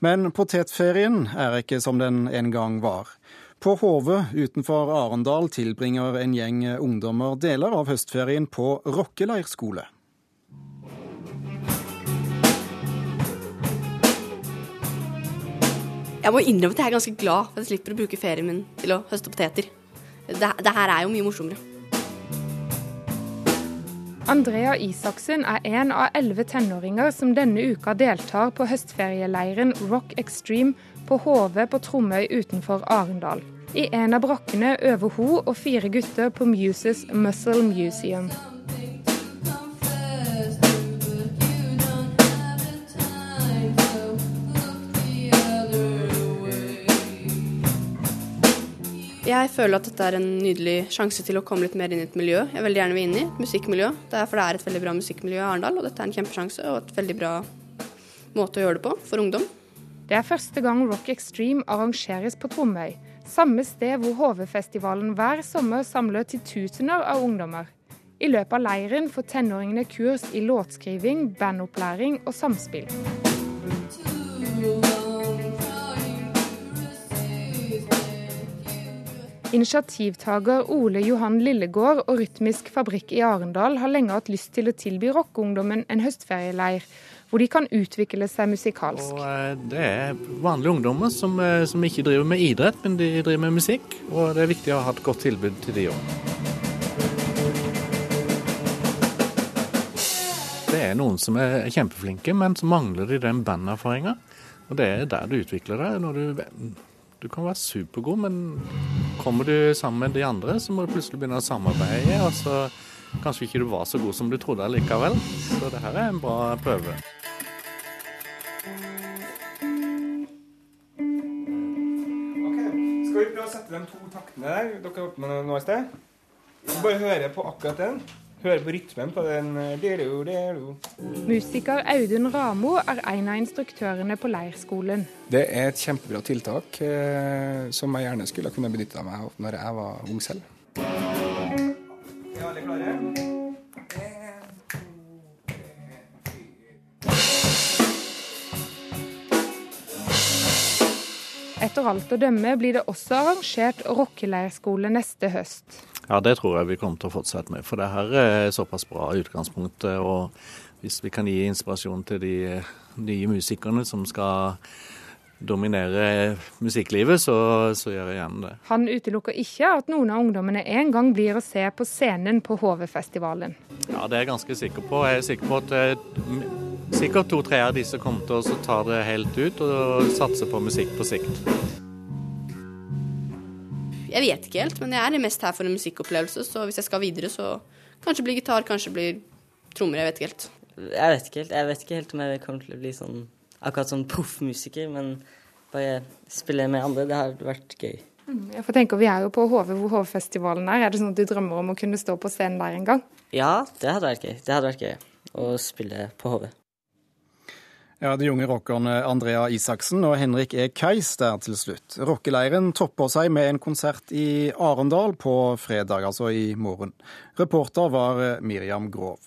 Men potetferien er ikke som den en gang var. På Hove utenfor Arendal tilbringer en gjeng ungdommer deler av høstferien på rockeleirskole. Jeg må innrømme at jeg er ganske glad for at jeg slipper å bruke ferien min til å høste poteter. Det, det her er jo mye morsommere. Andrea Isaksen er en av elleve tenåringer som denne uka deltar på høstferieleiren Rock Extreme på Hove på Tromøy utenfor Arendal. I en av brakkene øver hun og fire gutter på Muses Muscle Museum. Jeg føler at dette er en nydelig sjanse til å komme litt mer inn i et miljø jeg veldig gjerne vil inn i. Et musikkmiljø. Det er, for det er et veldig bra musikkmiljø i Arendal, og dette er en kjempesjanse og et veldig bra måte å gjøre det på for ungdom. Det er første gang Rock Extreme arrangeres på Tromøy. Samme sted hvor HV-festivalen hver sommer samler titusener av ungdommer. I løpet av leiren får tenåringene kurs i låtskriving, bandopplæring og samspill. Initiativtaker Ole Johan Lillegård og Rytmisk Fabrikk i Arendal har lenge hatt lyst til å tilby rockeungdommen en høstferieleir, hvor de kan utvikle seg musikalsk. Og eh, det er vanlige ungdommer som, eh, som, ikke driver med idrett, men de driver med musikk. Og det er viktig å ha et godt tilbud til de òg. Det er noen som er kjempeflinke, men så mangler de den banderfaringa. Og det er der du utvikler deg. når du du kan være supergod, men kommer du sammen med de andre, så må du plutselig begynne å samarbeide. Og så kanskje ikke du var så god som du trodde likevel. Så det her er en bra prøve. Ok, Skal vi prøve å sette de to taktene der dere holdt nå i sted? Bare høre på akkurat den. Høre på rytmen på den. Delu, delu. Musiker Audun Ramo er en av instruktørene på leirskolen. Det er et kjempebra tiltak eh, som jeg gjerne skulle kunne benytta meg av når jeg var ung selv. Er alle klare? Etter alt å dømme blir det også arrangert rockeleirskole neste høst. Ja, det tror jeg vi kommer til å fortsette med. For det her er såpass bra utgangspunkt. Og hvis vi kan gi inspirasjon til de nye musikerne som skal dominere musikklivet, så, så gjør jeg gjerne det. Han utelukker ikke at noen av ungdommene en gang blir å se på scenen på HV-festivalen. Ja, det er jeg ganske sikker på. Jeg er sikker på at eh, sikkert to-tre av disse kommer til å ta det helt ut og satse på musikk på sikt. Jeg vet ikke helt, men jeg er mest her for en musikkopplevelse, så hvis jeg skal videre, så kanskje blir gitar, kanskje blir trommer. Jeg vet ikke helt. Jeg vet ikke helt. Jeg vet ikke helt om jeg kommer til å bli sånn akkurat sånn proffmusiker, men bare spille med andre, det har vært gøy. Jeg får tenke, Vi er jo på HV, hvor HV-festivalen er. Er det sånn at du drømmer om å kunne stå på scenen der en gang? Ja, det hadde vært gøy. Det hadde vært gøy å spille på HV. Ja, De unge rockerne Andrea Isaksen og Henrik E. Keis der til slutt. Rockeleiren topper seg med en konsert i Arendal på fredag, altså i morgen. Reporter var Miriam Grov.